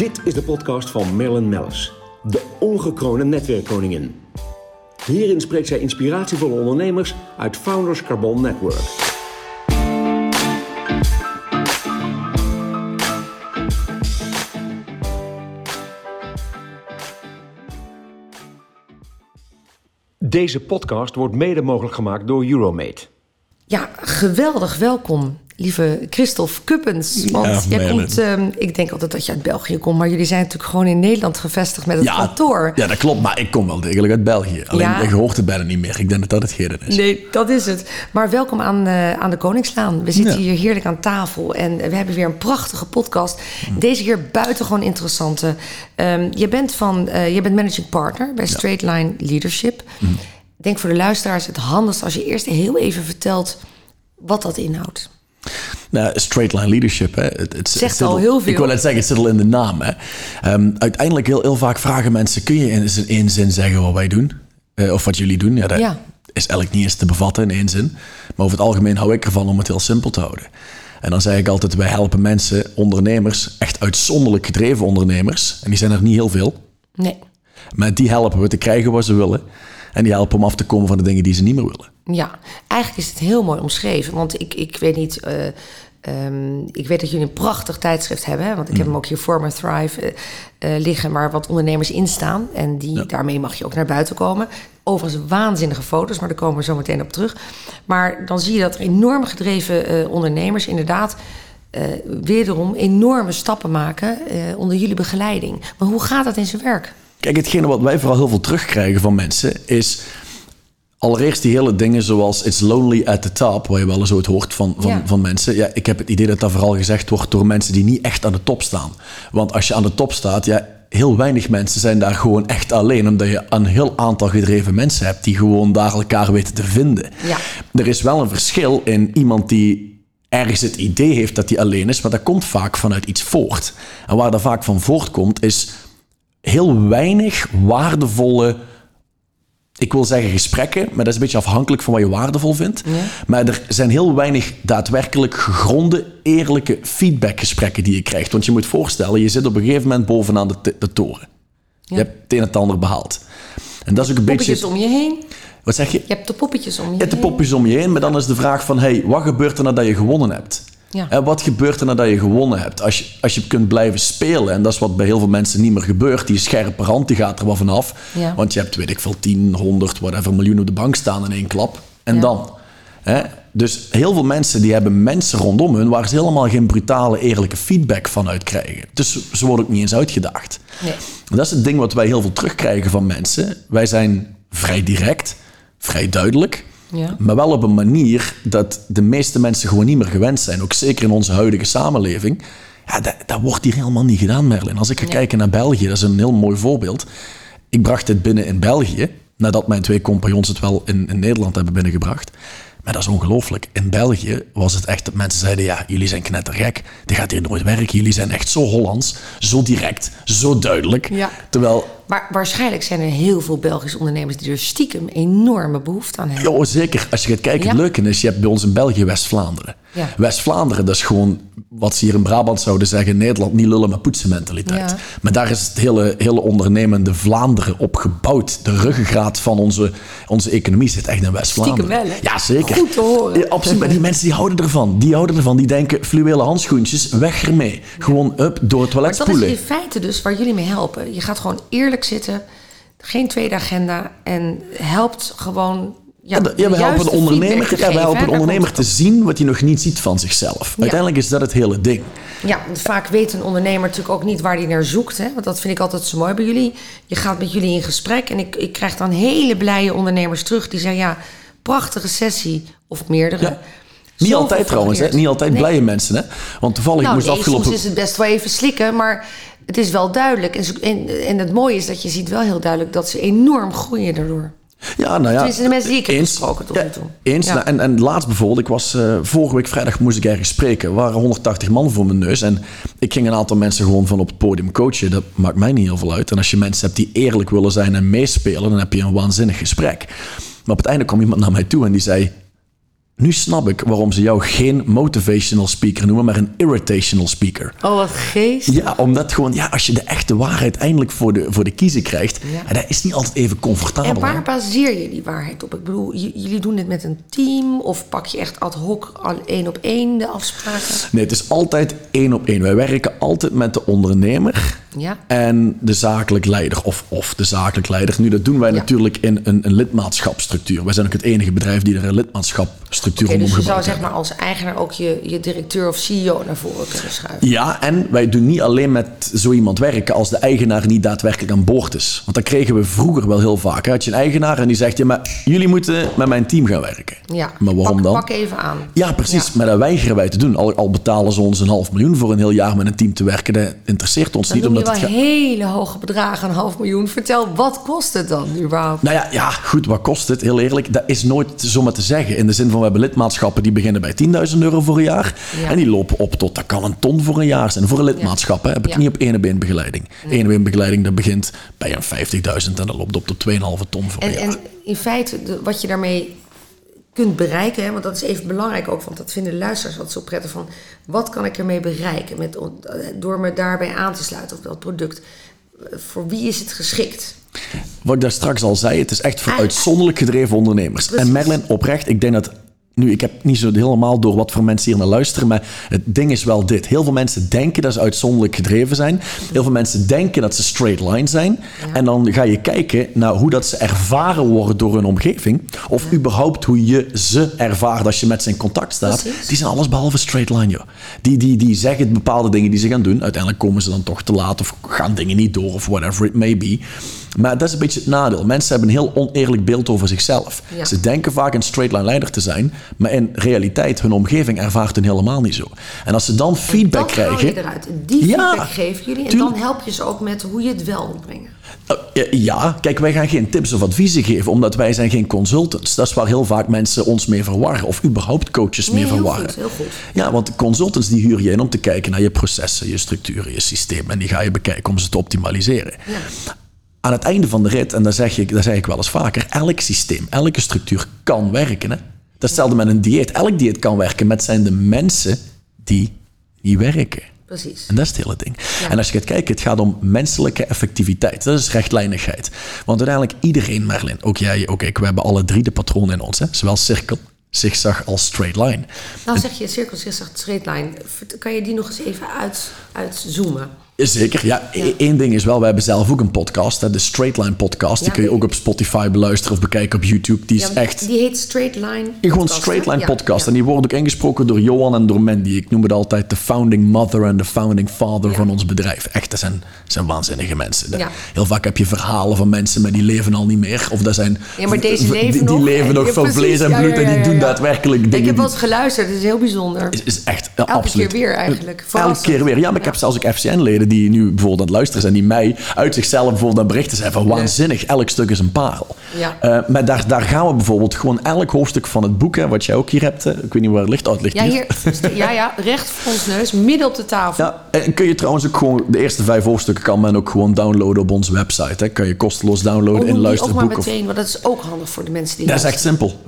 Dit is de podcast van Marilyn Mellis, de ongekroonde netwerkkoningin. Hierin spreekt zij inspiratievolle ondernemers uit Founders Carbon Network. Deze podcast wordt mede mogelijk gemaakt door Euromate. Ja, geweldig welkom, lieve Christophe Kuppens. Want Ja, jij komt, ehm, ik denk altijd dat je uit België komt, maar jullie zijn natuurlijk gewoon in Nederland gevestigd met het kantoor. ja, dat klopt. Maar ik kom wel degelijk uit België. Alleen, Ja. je hoort het bijna niet meer. Ik denk dat dat hetgene is. Nee, dat is het. Maar welkom aan, eh, aan de Koningslaan. We zitten hier heerlijk aan tafel en we hebben weer een prachtige podcast. Deze keer buitengewoon interessante. Ehm, je, bent van, eh, je bent managing partner bij Straight Line Leadership. Mhm. Ik denk voor de luisteraars het handigst als je eerst heel even vertelt wat dat inhoudt. Nou, straight line leadership. Hè. Het, het, Zegt zit al heel veel. Ik wil net zeggen, het zit al in de naam. Hè. Ehm, uiteindelijk heel, heel vaak vragen mensen... kun je in één zin zeggen wat wij doen? Eh, of wat jullie doen? Ja, dat Ja. is eigenlijk niet eens te bevatten in één zin. Maar over het algemeen hou ik ervan om het heel simpel te houden. En dan zeg ik altijd, wij helpen mensen, ondernemers... echt uitzonderlijk gedreven ondernemers. En die zijn er niet heel veel. Nee. Maar die helpen we te krijgen wat ze willen. En die helpen om af te komen van de dingen die ze niet meer willen. Ja, eigenlijk is het heel mooi omschreven. Want ik, ik weet niet. eh, ehm, ik weet dat jullie een prachtig tijdschrift hebben. Hè? Want ik heb hem ook hier voor me Thrive eh, eh, liggen. Waar wat ondernemers in staan. En die, daarmee mag je ook naar buiten komen. Overigens waanzinnige foto's, maar daar komen we zo meteen op terug. Maar dan zie je dat er enorm gedreven ondernemers inderdaad. wederom enorme stappen maken onder jullie begeleiding. Maar hoe gaat dat in zijn werk? Kijk, hetgene wat wij vooral heel veel terugkrijgen van mensen is. Allereerst die hele dingen zoals It's lonely at the top, waar je wel eens ooit hoort van, van, Ja. van mensen. Ja, ik heb het idee dat dat vooral gezegd wordt door mensen die niet echt aan de top staan. Want als je aan de top staat, ja, heel weinig mensen zijn daar gewoon echt alleen. Omdat je een heel aantal gedreven mensen hebt die gewoon daar elkaar weten te vinden. Ja. Er is wel een verschil in iemand die ergens het idee heeft dat hij alleen is, maar dat komt vaak vanuit iets voort. En waar dat vaak van voortkomt, is heel weinig waardevolle, ik wil zeggen gesprekken, maar dat is een beetje afhankelijk van wat je waardevol vindt. Maar er zijn heel weinig daadwerkelijk gegronde, eerlijke feedbackgesprekken die je krijgt. Want je moet voorstellen, je zit op een gegeven moment bovenaan de, toren. Je hebt het een en het ander behaald. En dat is ook een beetje... Poppetjes om je heen. Wat zeg je? Je hebt de poppetjes om je Je hebt de popjes om je heen, maar dan is de vraag van... Hey, wat gebeurt er nadat je gewonnen hebt? Ja. En wat gebeurt er nadat je gewonnen hebt? Als je, als je kunt blijven spelen, en dat is wat bij heel veel mensen niet meer gebeurt... die scherpe rand die gaat er wel vanaf. Ja. Want je hebt, weet ik veel, 10, 100, whatever, miljoen op de bank staan in één klap. En Ja. dan? Hè? Dus heel veel mensen die hebben mensen rondom hun... waar ze helemaal geen brutale, eerlijke feedback van uit krijgen. Dus ze worden ook niet eens uitgedaagd. Nee. Dat is het ding wat wij heel veel terugkrijgen van mensen. Wij zijn vrij direct, vrij duidelijk. Ja. Maar wel op een manier dat de meeste mensen gewoon niet meer gewend zijn. Ook zeker in onze huidige samenleving. Ja, dat, dat wordt hier helemaal niet gedaan, Merlin. Als ik ga kijken naar België, dat is een heel mooi voorbeeld. Ik bracht dit binnen in België, nadat mijn twee compagnons het wel in, in Nederland hebben binnengebracht. Maar dat is ongelooflijk. In België was het echt dat mensen zeiden: Ja, jullie zijn knettergek. Dit gaat hier nooit werken. Jullie zijn echt zo Hollands, zo direct, zo duidelijk. Ja. Terwijl Maar waarschijnlijk zijn er heel veel Belgische ondernemers die er stiekem enorme behoefte aan hebben. Ja, zeker. Als je gaat kijken, Ja. het leuke is, je hebt bij ons in België West-Vlaanderen. Ja. West-Vlaanderen, dat is gewoon wat ze hier in Brabant zouden zeggen, Nederland niet lullen, maar poetsen mentaliteit. Ja. Maar daar is het hele, hele ondernemende Vlaanderen op gebouwd. De ruggengraat van onze, onze economie zit echt in West-Vlaanderen. Stiekem wel, hè? Ja, zeker. Goed te horen. Ja, absoluut. Maar die mensen die houden ervan. Die houden ervan. Die denken, fluwelen handschoentjes, weg ermee. Gewoon up, door het toilet Maar dat is spoelen. in feite dus waar jullie mee helpen. Je gaat gewoon eerlijk zitten, geen tweede agenda en helpt gewoon. Ja, Ja, we helpen een ondernemer, ja, we helpen een ondernemer te zien wat hij nog niet ziet van zichzelf. Uiteindelijk is dat het hele ding. Ja, want vaak weet een ondernemer natuurlijk ook niet waar hij naar zoekt. Hè? Want dat vind ik altijd zo mooi bij jullie. Je gaat met jullie in gesprek en ik, ik krijg dan hele blije ondernemers terug die zeggen: ja, prachtige sessie of meerdere. Ja. Niet altijd trouwens, hè? niet altijd Nee. blije mensen. Hè? Want toevallig Nou, moest nee, afgelopen... soms is het best wel even slikken, maar het is wel duidelijk. En, en, en het mooie is dat je ziet wel heel duidelijk dat ze enorm groeien daardoor. Ja, nou ja. Tenminste, de mensen die ik heb eens, gesproken tot nu toe. Eens. Ja. Nou, en, en laatst bijvoorbeeld, ik was eh, vorige week vrijdag moest ik ergens spreken. Er waren 180 man voor mijn neus. En ik ging een aantal mensen gewoon van op het podium coachen. Dat maakt mij niet heel veel uit. En als je mensen hebt die eerlijk willen zijn en meespelen, dan heb je een waanzinnig gesprek. Maar op het einde kwam iemand naar mij toe en die zei: nu snap ik waarom ze jou geen motivational speaker noemen, maar een irritational speaker. Oh, wat geest. Ja, omdat gewoon, ja, als je de echte waarheid eindelijk voor de, voor de kiezer krijgt, Ja. en dat is niet altijd even comfortabel. En hè. waar baseer je die waarheid op? Ik bedoel, jullie doen dit met een team of pak je echt ad hoc al één op één de afspraken? Nee, het is altijd één op één. Wij werken altijd met de ondernemer Ja. en de zakelijk leider. Of, of de zakelijk leider. Nu, dat doen wij Ja. natuurlijk in een, een lidmaatschapsstructuur. Wij zijn ook het enige bedrijf die er een lidmaatschapstructuur Om dus je zou zeg maar als eigenaar ook je, je directeur of CEO naar voren kunnen schuiven. Ja, en wij doen niet alleen met zo iemand werken als de eigenaar niet daadwerkelijk aan boord is. Want dat kregen we vroeger wel heel vaak. hè. Had je een eigenaar en die zegt, ja, maar jullie moeten met mijn team gaan werken. Ja. Maar waarom pak, dan? Pak even aan. Ja, precies. Ja. Maar dat weigeren wij te doen. Al, al betalen ze ons een half miljoen voor een heel jaar met een team te werken. Dat interesseert ons Dan niet. noem je Omdat wel het hele hoge bedragen, een half miljoen. Vertel, wat kost het dan überhaupt? Nou ja, ja, goed, wat kost het? Heel eerlijk, dat is nooit zomaar te zeggen. In de zin van, we hebben lidmaatschappen die beginnen bij 10.000 euro voor een jaar. Ja. En die lopen op tot, dat kan een ton voor een jaar zijn. Voor een lidmaatschap hè, heb ik niet op ene been begeleiding. Ene been begeleiding, dat begint bij een 50.000 en dat loopt op tot 2,5 ton voor een En, jaar. en in feite, wat je daarmee kunt bereiken, hè, want dat is even belangrijk ook, want dat vinden de luisteraars wat zo prettig van. Wat kan ik ermee bereiken met, on- door me daarbij aan te sluiten op dat product? Voor wie is het geschikt? Wat ik daar straks al zei, het is echt voor uitzonderlijk gedreven ondernemers. Precies. En Merlin, oprecht, ik denk dat... Nu, ik heb niet zo helemaal door wat voor mensen hier naar luisteren, maar het ding is wel dit. Heel veel mensen denken dat ze uitzonderlijk gedreven zijn. Heel veel mensen denken dat ze straight line zijn. En dan ga je kijken naar hoe dat ze ervaren worden door hun omgeving. Of überhaupt hoe je ze ervaart als je met ze in contact staat. Precies. Die zijn alles behalve straight line, joh. Die, die, die zeggen bepaalde dingen die ze gaan doen. Uiteindelijk komen ze dan toch te laat of gaan dingen niet door of whatever it may be. Maar dat is een beetje het nadeel. Mensen hebben een heel oneerlijk beeld over zichzelf. Ja. Ze denken vaak een straight line leider te zijn, maar in realiteit, hun omgeving ervaart hun helemaal niet zo. En als ze dan feedback dat krijgen. je eruit. Die Ja, feedback geven jullie. En tuurlijk. dan help je ze ook met hoe je het wel moet brengen. Nou, ja, Ja, kijk, wij gaan geen tips of adviezen geven, omdat wij zijn geen consultants. Dat is waar heel vaak mensen ons mee verwarren, of überhaupt coaches Nee, mee heel verwarren. goed, heel goed. Ja, want consultants die huur je in om te kijken naar je processen, je structuren, je systeem. En die ga je bekijken om ze te optimaliseren. Aan het einde van de rit, en dat zeg, ik, dat zeg ik wel eens vaker, elk systeem, elke structuur kan werken. Hè? Dat is hetzelfde met een dieet. Elk dieet kan werken, met zijn de mensen die niet werken. Precies. En dat is het hele ding. En als je gaat kijken, het gaat om menselijke effectiviteit. Dat is rechtlijnigheid. Want uiteindelijk iedereen, Merlin, ook jij, ook ik, we hebben alle drie de patronen in ons. Hè? Zowel cirkel, zigzag als straight line. Nou zeg je cirkel, zegt straight line. Kan je die nog eens even uit, uitzoomen? Zeker, ja. E- Eén ding is wel, we hebben zelf ook een podcast, hè, de Straight Line podcast. Die kun je die- ook op Spotify beluisteren of bekijken op YouTube. Die is Ja, echt Die heet Straight Line. gewoon podcast, Straight? Line podcast. En die wordt ook ingesproken door Johan en door Mandy. Ik noem het altijd de founding mother en de founding father van ons bedrijf. Echt, dat zijn, dat zijn waanzinnige mensen. Heel vaak heb je verhalen van mensen, maar die leven al niet meer. Of dat zijn... Ja, maar deze leven die, nog. Die leven nog van precies. vlees en bloed en die doen daadwerkelijk dingen Ik heb die- wel eens geluisterd, het is heel bijzonder. is, is echt Elke absoluut. keer weer eigenlijk. Elke keer weer. Ja, maar ik heb zelfs ook FCN-leden die nu bijvoorbeeld aan het luisteren zijn, die mij uit zichzelf bijvoorbeeld aan berichten zijn van waanzinnig, elk stuk is een parel. Ja. Eh, maar daar, daar gaan we bijvoorbeeld gewoon elk hoofdstuk van het boek, hè, wat jij ook hier hebt, eh, ik weet niet waar het ligt, oh, het ligt Ja, hier. hier, ja, ja, recht voor ons neus, midden op de tafel. Ja, en kun je trouwens ook gewoon, de eerste vijf hoofdstukken kan men ook gewoon downloaden op onze website. Hè. Kan je kosteloos downloaden Oh, in die ook maar luisterboek. Of, meteen, want dat is ook handig voor de mensen die dat is echt simpel.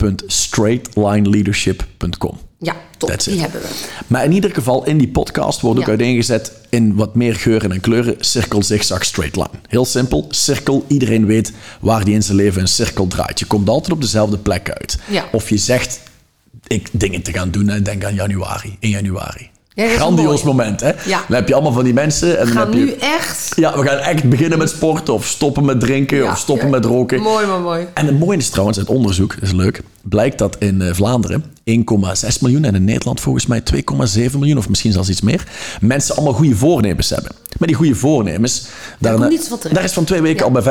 www.straightlineleadership.com Ja, top, die hebben we. Maar in ieder geval, in die podcast wordt ook Ja. uiteengezet in wat meer geuren en kleuren. Cirkel, zigzag, straight line. Heel simpel. Cirkel, iedereen weet waar die in zijn leven een cirkel draait. Je komt altijd op dezelfde plek uit. Ja. Of je zegt, ik dingen te gaan doen en denk aan januari. In januari. Ja, Grandioos moment, hè? Ja. Dan heb je allemaal van die mensen. En We dan gaan heb je, nu echt... Ja, we gaan echt beginnen met sporten of stoppen met drinken Ja, of stoppen met roken. Mooi, mooi, mooi. En het mooie is trouwens, uit onderzoek, is leuk, blijkt dat in eh, Vlaanderen 1,6 miljoen en in Nederland volgens mij 2,7 miljoen of misschien zelfs iets meer, mensen allemaal goede voornemens hebben. Maar die goede voornemens, daar, is van twee weken Ja. al bij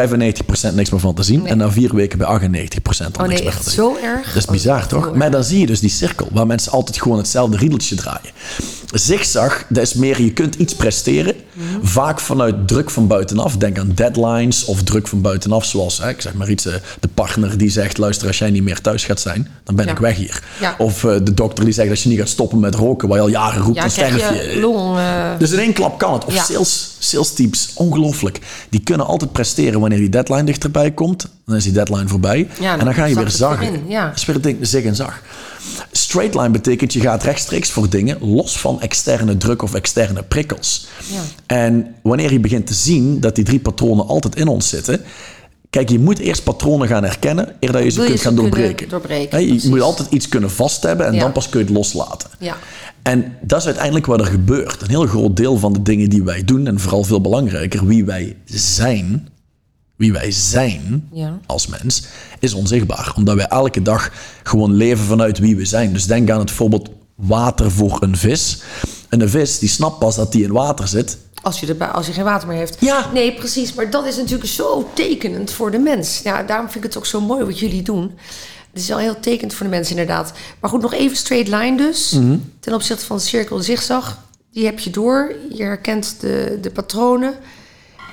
95% niks meer van te zien en na vier weken bij 98% al Oh niks nee, meer van echt te zien. zo erg? Dat is Oh, bizar, toch? Maar dan zie je dus die cirkel, waar mensen altijd gewoon hetzelfde riedeltje draaien. Zigzag, dat is meer, je kunt iets presteren, Mhm. vaak vanuit druk van buitenaf. Denk aan deadlines of druk van buitenaf, zoals, hè, ik zeg maar iets, eh, de partner die zegt, luister, als jij niet meer thuis gaat zijn, dan ben Ja. ik weg hier. Ja. Of of eh, de dokter die zegt dat je niet gaat stoppen met roken, waar je al jaren roept, Ja, dan sterf je je. long... eh, Dus in één klap kan het. Of Ja. sales, sales teams, ongelooflijk. Die kunnen altijd presteren wanneer die deadline dichterbij komt. Dan is die deadline voorbij. Ja, en dan ga je weer zagen. ja. Dat is weer het zig en zag. Straight line betekent je gaat rechtstreeks voor dingen los van externe druk of externe prikkels. Ja. En wanneer je begint te zien dat die drie patronen altijd in ons zitten. Kijk, je moet eerst patronen gaan herkennen eer dat je ze Wil je kunt ze gaan doorbreken. je precies. moet altijd iets kunnen vast hebben en Ja. dan pas kun je het loslaten. Ja. En dat is uiteindelijk wat er gebeurt. Een heel groot deel van de dingen die wij doen, en vooral veel belangrijker, wie wij zijn, wie wij zijn Ja. als mens, is onzichtbaar. Omdat wij elke dag gewoon leven vanuit wie we zijn. Dus denk aan het voorbeeld water voor een vis. En een vis die snapt pas dat die in water zit. Als je, erbij, als je geen water meer heeft. Ja. Nee, precies. Maar dat is natuurlijk zo tekenend voor de mens. Ja, daarom vind ik het ook zo mooi wat jullie doen. Het is wel heel tekenend voor de mensen, inderdaad. Maar goed, nog even straight line dus. Mhm. Ten opzichte van de cirkel zigzag. Die heb je door. Je herkent de, de patronen.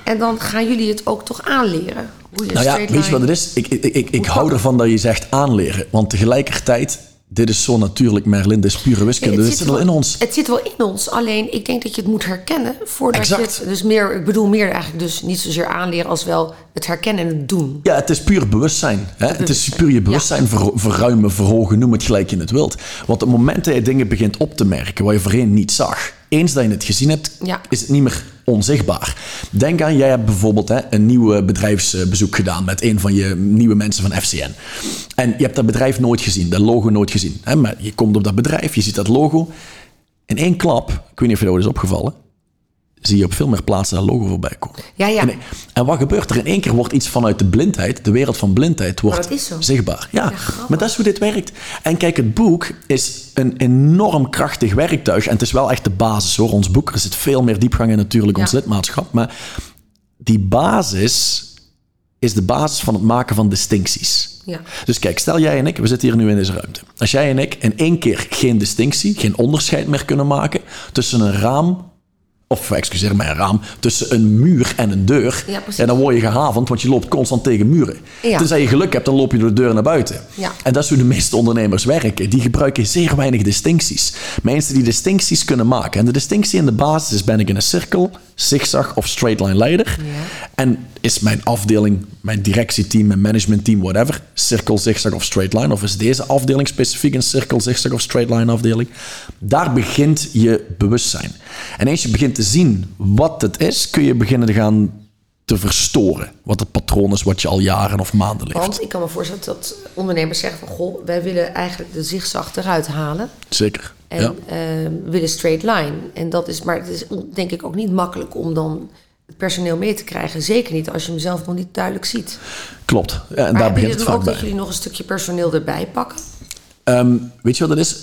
En dan gaan jullie het ook toch aanleren. Hoe je Nou ja, weet je wat het is? Ik, ik, ik, ik hou ervan dat je zegt aanleren. Want tegelijkertijd, dit is zo natuurlijk, Merlin, dit is pure wiskunde. Nee, dit zit wel in ons. Het zit wel in ons. Alleen ik denk dat je het moet herkennen voordat Exact. je het. Dus meer, ik bedoel meer eigenlijk dus niet zozeer aanleren als wel het herkennen en het doen. Ja, het is puur bewustzijn. Hè? Het is puur je bewustzijn ver- verruimen, verhogen, noem het gelijk je het wilt. Want op het moment dat je dingen begint op te merken waar je voorheen niet zag, eens dat je het gezien hebt, Ja. is het niet meer onzichtbaar. Denk aan, jij hebt bijvoorbeeld hè, een nieuw bedrijfsbezoek gedaan met een van je nieuwe mensen van FCN. En je hebt dat bedrijf nooit gezien, dat logo nooit gezien. Hè? Maar je komt op dat bedrijf, je ziet dat logo. In één klap, ik weet niet of je dat is opgevallen, zie je op veel meer plaatsen dat logo voorbij komen. Ja, ja. En, en wat gebeurt er? In één keer wordt iets vanuit de blindheid, de wereld van blindheid, wordt zichtbaar. Ja, maar dat is hoe dit werkt. En kijk, het boek is een enorm krachtig werktuig. En het is wel echt de basis hoor. Ons boek, er zit veel meer diepgang in natuurlijk, Ja. ons lidmaatschap. Maar die basis is de basis van het maken van distincties. Ja. Dus kijk, stel jij en ik, we zitten hier nu in deze ruimte. Als jij en ik in één keer geen distinctie, geen onderscheid meer kunnen maken tussen een raam, of excuseer mij, een raam, tussen een muur en een deur, Ja, en dan word je gehavend, want je loopt constant tegen muren. Ja. Tenzij je geluk hebt, dan loop je door de deur naar buiten. Ja. En dat is hoe de meeste ondernemers werken. Die gebruiken zeer weinig distincties. Mensen die distincties kunnen maken. En de distinctie in de basis is, ben ik in een cirkel, zigzag of straight line leider? En is mijn afdeling, mijn directieteam, mijn managementteam, whatever, cirkel, zigzag of straight line? Of is deze afdeling specifiek een cirkel, zigzag of straight line afdeling? Daar begint je bewustzijn. En eens je begint te zien wat het is, kun je beginnen te gaan te verstoren. Wat het patroon is wat je al jaren of maanden leeft. Want ik kan me voorstellen dat ondernemers zeggen van... goh, wij willen eigenlijk de zigzag eruit halen. Zeker. En ja. eh, we willen straight line. En dat is, maar het is denk ik ook niet makkelijk om dan het personeel mee te krijgen. Zeker niet als je hem zelf nog niet duidelijk ziet. Klopt. Ja, en Maar daar begint het vaak ook bij. dat jullie nog een stukje personeel erbij pakken? Ehm, weet je wat dat is?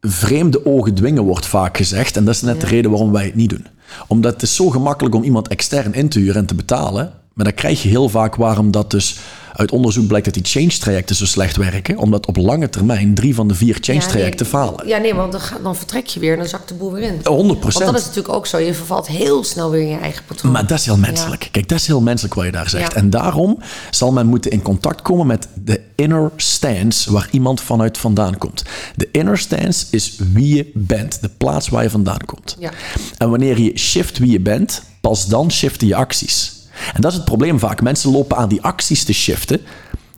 Vreemde ogen dwingen wordt vaak gezegd. En dat is net de reden waarom wij het niet doen. Omdat het is zo gemakkelijk om iemand extern in te huren en te betalen. Maar dan krijg je heel vaak waarom dat dus uit onderzoek blijkt dat die change-trajecten zo slecht werken. Omdat op lange termijn drie van de vier change-trajecten Ja, nee. falen. Ja, nee, want dan, vertrek je weer en dan zakt de boel weer in. 100% Want dat is natuurlijk ook zo. Je vervalt heel snel weer in je eigen patroon. Maar dat is heel menselijk. Kijk, dat is heel menselijk wat je daar zegt. Ja. En daarom zal men moeten in contact komen met de inner stance waar iemand vanuit vandaan komt. De inner stance is wie je bent, de plaats waar je vandaan komt. Ja. En wanneer je shift wie je bent, pas dan shiften je acties. En dat is het probleem vaak. Mensen lopen aan die acties te shiften,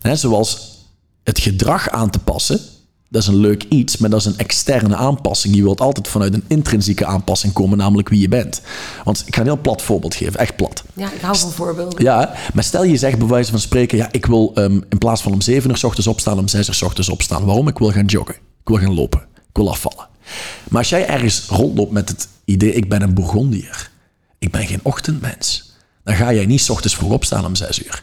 hè, zoals het gedrag aan te passen. Dat is een leuk iets, maar dat is een externe aanpassing. Je wilt altijd vanuit een intrinsieke aanpassing komen, namelijk wie je bent. Want ik ga een heel plat voorbeeld geven, echt plat. Ja, ik hou van voorbeelden. Ja, maar stel je zegt bij wijze van spreken, ja, ik wil ehm, in plaats van om 7 uur s ochtends opstaan, om 6 uur s ochtends opstaan. Waarom? Ik wil gaan joggen. Ik wil gaan lopen. Ik wil afvallen. Maar als jij ergens rondloopt met het idee, ik ben een Bourgondier. Ik ben geen ochtendmens. Dan ga jij niet s ochtends vroeg opstaan om 6 uur.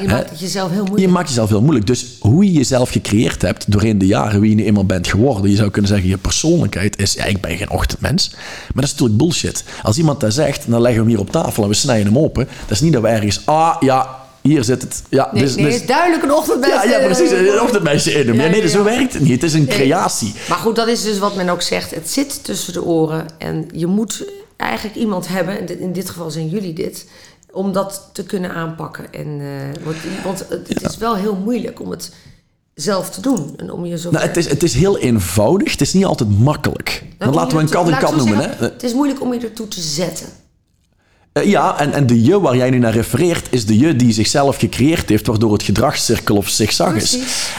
Je maakt het jezelf heel moeilijk. Je maakt jezelf heel moeilijk. Dus hoe je jezelf gecreëerd hebt doorheen de jaren, wie je nu eenmaal bent geworden, je zou kunnen zeggen, je persoonlijkheid is, ja, ik ben geen ochtendmens. Maar dat is natuurlijk bullshit. Als iemand dat zegt, dan leggen we hem hier op tafel en we snijden hem open. Dat is niet dat we ergens, ah ja, hier zit het. Ja, Nee, is- nee, het is- duidelijk een ochtendmens. ja, ja, precies. Een ochtendmeisje in hem. Ja, Ja, nee, ja, zo werkt het niet. Het is een creatie. Maar goed, dat is dus wat men ook zegt. Het zit tussen de oren. En je moet eigenlijk iemand hebben, in dit geval zijn jullie dit, om dat te kunnen aanpakken. En, eh, want het, het is wel heel moeilijk om het zelf te doen. En om je zo Nou, het, is, het is heel eenvoudig. Het is niet altijd makkelijk. Want laten we een kat een kat noemen. Hè? Het is moeilijk om je ertoe te zetten. Eh, ja, en, en de je waar jij nu naar refereert, is de je die zichzelf gecreëerd heeft, waardoor het gedragscirkel of zigzag is.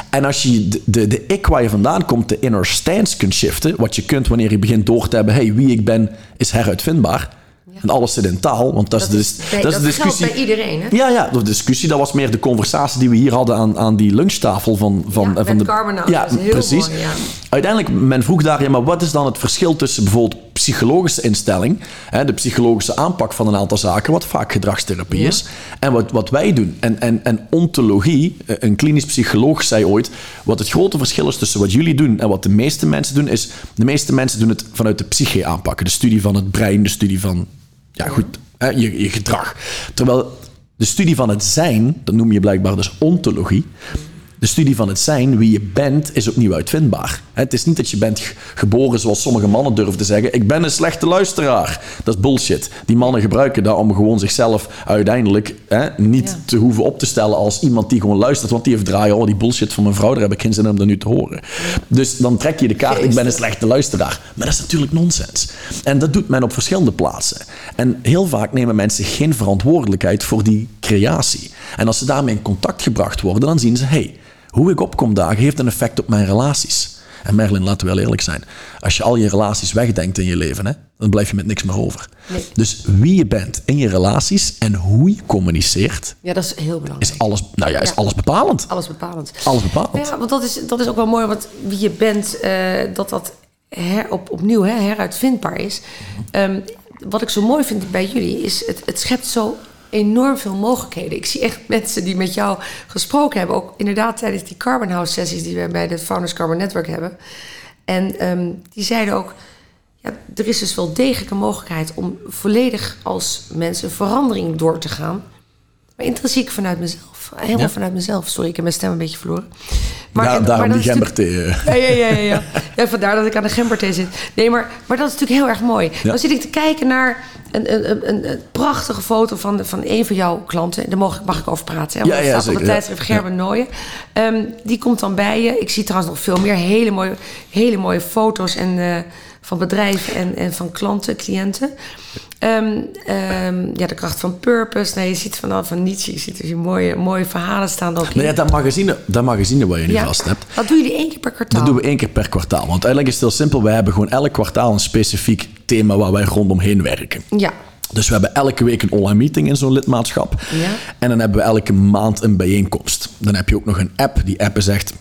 En als je de, de, de ik waar je vandaan komt, de inner stance kunt shiften, wat je kunt wanneer je begint door te hebben, hey, wie ik ben is heruitvindbaar. En alles zit in taal, want dat, Dat, is, de, bij, dat is de geldt discussie. bij iedereen, hè? Ja, ja, de discussie, dat was meer de conversatie die we hier hadden aan, aan die lunchtafel van, van, Ja, eh, van de. Ja, precies. mooi, ja. Uiteindelijk, men vroeg daar, ja, maar wat is dan het verschil tussen bijvoorbeeld psychologische instelling, hè, de psychologische aanpak van een aantal zaken, wat vaak gedragstherapie Ja. is, en wat, wat wij doen. En, en, en ontologie, eh, een klinisch psycholoog zei ooit, wat het grote verschil is tussen wat jullie doen en wat de meeste mensen doen, is de meeste mensen doen het vanuit de psyche aanpakken. De studie van het brein, de studie van, ja goed, hè, je, je gedrag. Terwijl de studie van het zijn, dat noem je blijkbaar dus ontologie. De studie van het zijn, wie je bent, is opnieuw uitvindbaar. Het is niet dat je bent ge- geboren zoals sommige mannen durven te zeggen. Ik ben een slechte luisteraar. Dat is bullshit. Die mannen gebruiken dat om gewoon zichzelf uiteindelijk hè, niet Ja. te hoeven op te stellen als iemand die gewoon luistert. Want die heeft draaien, oh die bullshit van mijn vrouw, daar heb ik geen zin in om dat nu te horen. Dus dan trek je de kaart, ik ben een slechte luisteraar. Maar dat is natuurlijk nonsens. En dat doet men op verschillende plaatsen. En heel vaak nemen mensen geen verantwoordelijkheid voor die creatie. En als ze daarmee in contact gebracht worden, dan zien ze, hey, hoe ik opkom dagen heeft een effect op mijn relaties. En Merlin, laten we wel eerlijk zijn. Als je al je relaties wegdenkt in je leven, hè, dan blijf je met niks meer over. Nee. Dus wie je bent in je relaties en hoe je communiceert, Ja, dat is heel belangrijk. is alles, nou ja, is Ja. alles bepalend. Alles bepalend. Alles bepalend. Ja, want dat is, dat is ook wel mooi, want wie je bent, eh, dat dat her, op, opnieuw hè, heruitvindbaar is. Ehm, wat ik zo mooi vind bij jullie, is het, het schept zo enorm veel mogelijkheden. Ik zie echt mensen die met jou gesproken hebben, ook inderdaad tijdens die Carbon House sessies die we bij de Founders Carbon Network hebben. En ehm, die zeiden ook, ja, er is dus wel degelijk een mogelijkheid om volledig als mens een verandering door te gaan. Maar intrinsiek vanuit mezelf. Helemaal Ja. vanuit mezelf. Sorry, ik heb mijn stem een beetje verloren. Ja, en- daarom die gemberthee. eh. Ja, ja, ja, ja, ja. ja, vandaar dat ik aan de gemberthee zit. Nee, maar, maar dat is natuurlijk heel erg mooi. Ja. Dan zit ik te kijken naar een, een, een, een, prachtige foto van, van een van jouw klanten. Daar mag, ik- mag ik over praten. Hè? Ja, Want ja, op zeker, het ja. tijdschrift Gerben Nooyen. Ehm, die komt dan bij je. Ik zie trouwens nog veel meer hele mooie, hele mooie foto's en, eh, van bedrijven en, en van klanten, cliënten. Ehm, ehm, ja, de kracht van purpose. Nee, je ziet van, van Nietzsche, je ziet dus mooie, mooie verhalen staan ook. Nou ja, dat magazine, dat magazine waar je nu Ja. vast hebt, Dat doen jullie één keer per kwartaal. dat doen we één keer per kwartaal. Want uiteindelijk is het heel simpel. Wij hebben gewoon elk kwartaal een specifiek thema waar wij rondomheen werken. Ja, Dus we hebben elke week een online meeting in zo'n lidmaatschap. Ja. En dan hebben we elke maand een bijeenkomst. Dan heb je ook nog een app. Die app is echt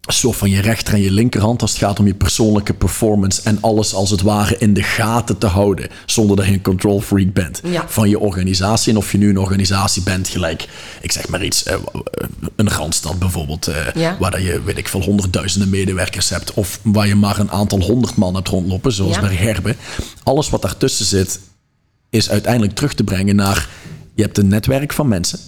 soort van je rechter en je linkerhand als het gaat om je persoonlijke performance en alles als het ware in de gaten te houden, zonder dat je een control freak bent Ja. van je organisatie. En of je nu een organisatie bent, gelijk, ik zeg maar iets, eh, een Randstad bijvoorbeeld, eh, Ja. waar dat je, weet ik veel, honderdduizenden medewerkers hebt, of waar je maar een aantal honderd man hebt rondlopen, zoals Ja. bij Gerben. Alles wat daartussen zit, is uiteindelijk terug te brengen naar, je hebt een netwerk van mensen.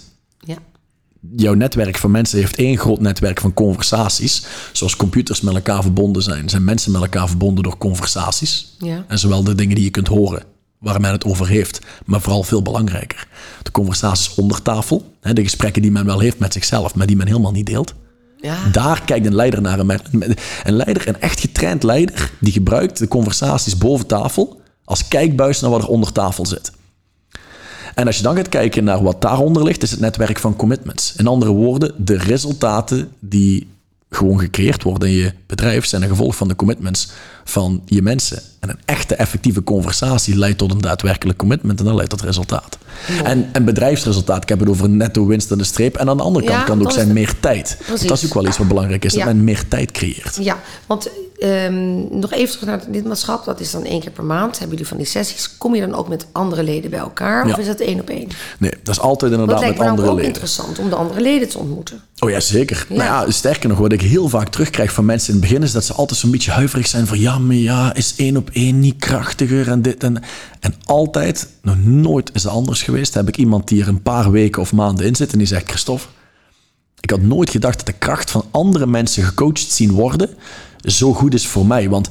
Jouw netwerk van mensen heeft één groot netwerk van conversaties. Zoals computers met elkaar verbonden zijn, zijn mensen met elkaar verbonden door conversaties. Ja. En zowel de dingen die je kunt horen, waar men het over heeft, maar vooral veel belangrijker. De conversaties onder tafel, hè, de gesprekken die men wel heeft met zichzelf, maar die men helemaal niet deelt. Ja. Daar kijkt een leider naar. Een, een leider, een echt getraind leider, die gebruikt de conversaties boven tafel als kijkbuis naar wat er onder tafel zit. En als je dan gaat kijken naar wat daaronder ligt, is het netwerk van commitments. In andere woorden, de resultaten die gewoon gecreëerd worden in je bedrijf zijn een gevolg van de commitments van je mensen. En een echte effectieve conversatie leidt tot een daadwerkelijk commitment en dan leidt tot resultaat. En, en bedrijfsresultaat, ik heb het over een netto winst aan de streep. En aan de andere kant Ja, kan het ook is zijn de- meer tijd. Dat is ook wel iets wat belangrijk is, Ja. dat men meer tijd creëert. Ja, want ehm, nog even terug naar het lidmaatschap. Dat is dan één keer per maand. Hebben jullie van die sessies. Kom je dan ook met andere leden bij elkaar? Of is dat één op één? Nee, dat is altijd inderdaad met me nou andere ook leden. interessant om de andere leden te ontmoeten. Oh ja, zeker. Maar ja, sterker nog, wat ik heel vaak terugkrijg van mensen in het begin... is dat ze altijd zo'n beetje huiverig zijn van... ja, maar ja, is één op één niet krachtiger en dit en... En altijd, nog nooit is het anders geweest... heb ik iemand die er een paar weken of maanden in zit... en die zegt, Christophe... ik had nooit gedacht dat de kracht van andere mensen gecoacht zien worden... zo goed is voor mij. Want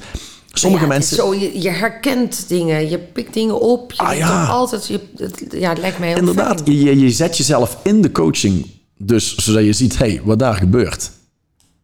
sommige Ja, mensen... Zo, je, je herkent dingen, je pikt dingen op. Je Ah, ja. altijd. Je, het, ja, het lijkt mij heel Inderdaad, je, je zet jezelf in de coaching... dus zodat je ziet, hé, hey, wat daar gebeurt...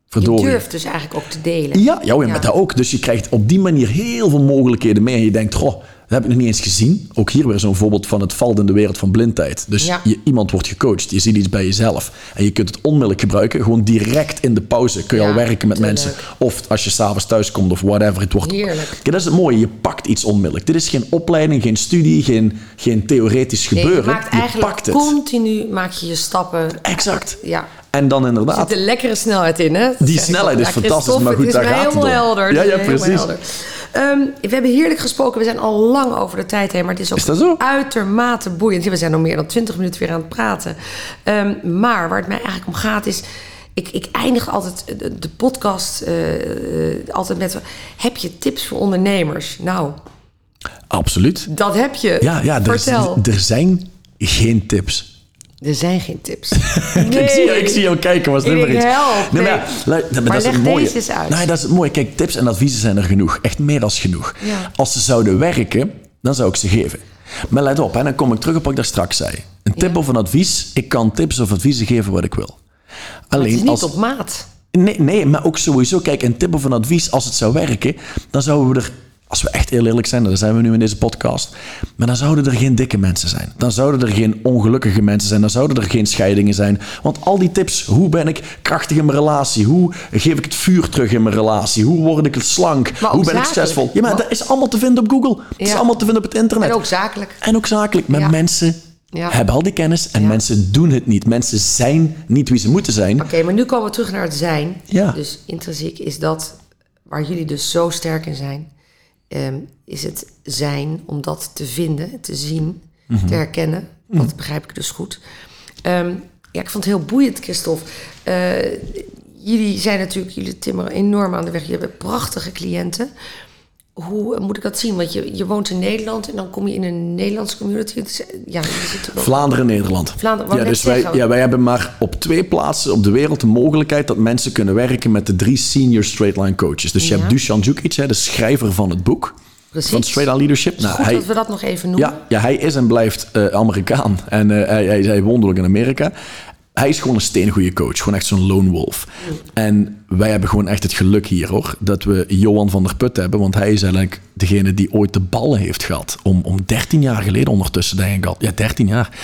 Je Verdorie. durft dus eigenlijk ook te delen. Ja, ja, met dat ook. Dus je krijgt op die manier heel veel mogelijkheden mee. En je denkt, goh, dat heb ik nog niet eens gezien. Ook hier weer zo'n voorbeeld van het valt in de wereld van blindheid. Dus Ja. je, iemand wordt gecoacht, je ziet iets bij jezelf. En je kunt het onmiddellijk gebruiken. Gewoon direct in de pauze kun je Ja, al werken met mensen. Of als je s'avonds thuis komt of whatever. Het wordt... Heerlijk. Kijk, dat is het mooie. Je pakt iets onmiddellijk. Dit is geen opleiding, geen studie, geen, geen theoretisch Nee, gebeuren. je maakt eigenlijk pakt het. continu maak je je stappen. Exact. Ja. En dan Er inderdaad... zit een lekkere snelheid in, hè? Dat Die snelheid is fantastisch, maar goed, daar gaat het om. helder. Ja, ja, precies. Ehm, we hebben heerlijk gesproken. We zijn al lang over de tijd heen. Maar het is ook Is uitermate boeiend. We zijn al meer dan 20 minuten weer aan het praten. Ehm, maar waar het mij eigenlijk om gaat is... Ik, ik eindig altijd de, podcast eh, eh, altijd met... Heb je tips voor ondernemers? Nou, Absoluut. dat heb je. Ja, ja er, Vertel. er zijn geen tips. Er zijn geen tips. ik, zie, jou- ik zie jou kijken, was nummer iets. help, Nee, nee. maar, dat is leg het mooie. deze eens uit. Nee, dat is het mooie. Kijk, tips en adviezen zijn er genoeg. Echt meer dan genoeg. Ja. Als ze zouden werken, dan zou ik ze geven. Maar let op, hè, dan kom ik terug op wat ik daar straks zei. Een tip Ja. of een advies, ik kan tips of adviezen geven wat ik wil. Alleen het is niet als, op maat. Nee, nee, maar ook sowieso. Kijk, een tip of een advies, als het zou werken, dan zouden we er, als we echt heel eerlijk zijn, dan zijn we nu in deze podcast, maar dan zouden er geen dikke mensen zijn. Dan zouden er geen ongelukkige mensen zijn. Dan zouden er geen scheidingen zijn. Want al die tips, hoe ben ik krachtig in mijn relatie? Hoe geef ik het vuur terug in mijn relatie? Hoe word ik slank? Hoe ben ik succesvol? Ja, maar Maar- dat is allemaal te vinden op Google. Het is allemaal te vinden op het internet. En ook zakelijk. En ook zakelijk. Maar Ja. mensen Ja. hebben al die kennis en Ja. mensen doen het niet. Mensen zijn niet wie ze moeten zijn. Oké, maar nu komen we terug naar het zijn. Ja. Dus intrinsiek is dat waar jullie dus zo sterk in zijn. Ehm, is het zijn om dat te vinden, te zien, Mhm. te herkennen. Dat begrijp ik dus goed. Ehm, ja, ik vond het heel boeiend, Christophe. Eh, jullie zijn natuurlijk, jullie timmeren enorm aan de weg. Je hebt prachtige cliënten. Hoe moet ik dat zien? Want je, je woont in Nederland en dan kom je in een Nederlandse community. Is- Ja, zit Vlaanderen, Nederland. Vlaanderen, ja, dus wij, ja, wij hebben maar op twee plaatsen op de wereld de mogelijkheid dat mensen kunnen werken met de drie senior straight line coaches. Dus je Ja. hebt Dusan Djukic, hè, de schrijver van het boek Precies. van Straight Line Leadership. Nou, Goed hij, dat we dat nog even noemen. ja, ja, hij is en blijft eh, Amerikaan en eh, hij, hij, hij woont ook in Amerika. Hij is gewoon een steengoede coach, gewoon echt zo'n lone wolf. En wij hebben gewoon echt het geluk hier hoor, dat we Johan van der Put hebben, want hij is eigenlijk degene die ooit de ballen heeft gehad om, om 13 jaar geleden ondertussen, denk ik al, ja 13 jaar,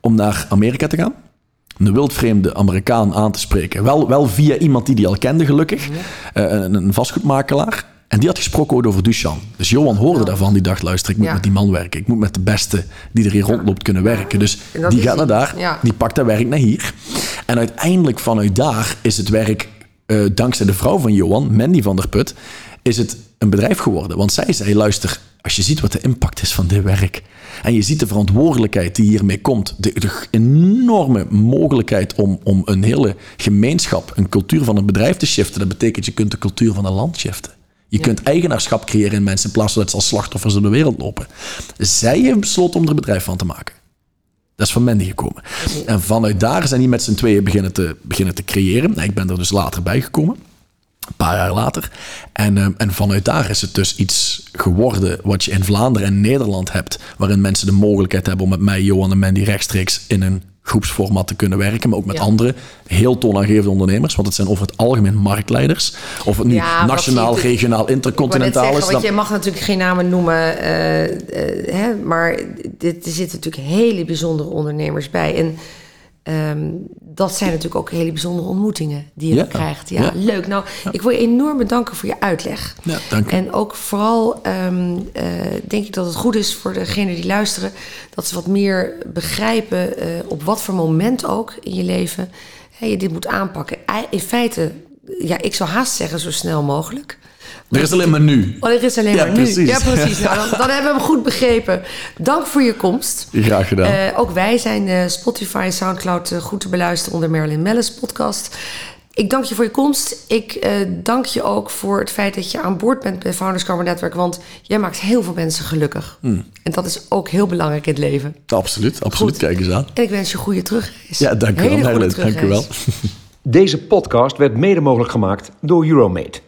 om naar Amerika te gaan. Een wildvreemde Amerikaan aan te spreken. Wel, wel via iemand die die al kende, gelukkig. Eh, een, een vastgoedmakelaar. En die had gesproken over Duchan. Dus Johan hoorde daarvan. Die dacht, luister, ik moet Ja. met die man werken. Ik moet met de beste die er hier rondloopt kunnen werken. Dus die gaat naar daar. Ja. Die pakt dat werk naar hier. En uiteindelijk vanuit daar is het werk, eh, dankzij de vrouw van Johan, Mandy van der Put, is het een bedrijf geworden. Want zij zei, luister, als je ziet wat de impact is van dit werk... en je ziet de verantwoordelijkheid die hiermee komt... de, de enorme mogelijkheid om, om een hele gemeenschap... een cultuur van een bedrijf te shiften... dat betekent je kunt de cultuur van een land shiften. Je kunt eigenaarschap creëren in mensen... in plaats van dat ze als slachtoffers door de wereld lopen. Zij heeft besloten om er een bedrijf van te maken. Dat is van Mandy gekomen. En vanuit daar zijn die met z'n tweeën beginnen te, beginnen te creëren. Nou, ik ben er dus later bij gekomen. Een paar jaar later. En, ehm, en vanuit daar is het dus iets geworden wat je in Vlaanderen en Nederland hebt. Waarin mensen de mogelijkheid hebben om met mij, Johan en Mandy rechtstreeks in een groepsformat te kunnen werken. Maar ook met Ja. andere heel toonaangevende ondernemers. Want het zijn over het algemeen marktleiders. Of het nu Ja, nationaal, regionaal, intercontinentaal zeggen, is. want dan- je mag natuurlijk geen namen noemen, eh, eh, hè, maar dit, er zitten natuurlijk hele bijzondere ondernemers bij. En ehm, dat zijn natuurlijk ook hele bijzondere ontmoetingen die je Ja, krijgt. Ja, ja. leuk. Nou, ik wil je enorm bedanken voor je uitleg. Ja, dank u. En ook vooral ehm, eh, denk ik dat het goed is voor degenen die luisteren... dat ze wat meer begrijpen eh, op wat voor moment ook in je leven... je dit moet aanpakken. In feite, ja, ik zou haast zeggen zo snel mogelijk... Er is alleen maar nu. Oh, er is alleen Ja, maar nu. precies. Ja, precies. Nou, dan, dan hebben we hem goed begrepen. Dank voor je komst. Graag gedaan. Eh, ook wij zijn eh, Spotify en Soundcloud eh, goed te beluisteren onder Marilyn Mellis podcast. Ik dank je voor je komst. Ik dank je ook voor het feit dat je aan boord bent bij Founders Carbon Network. Want jij maakt heel veel mensen gelukkig. Hmm. En dat is ook heel belangrijk in het leven. absoluut, absoluut. Goed. Kijk eens aan. En ik wens je goede terugreis. Ja, dank u wel, Hele goede Marilyn. Dank u wel. Deze podcast werd mede mogelijk gemaakt door Euromate.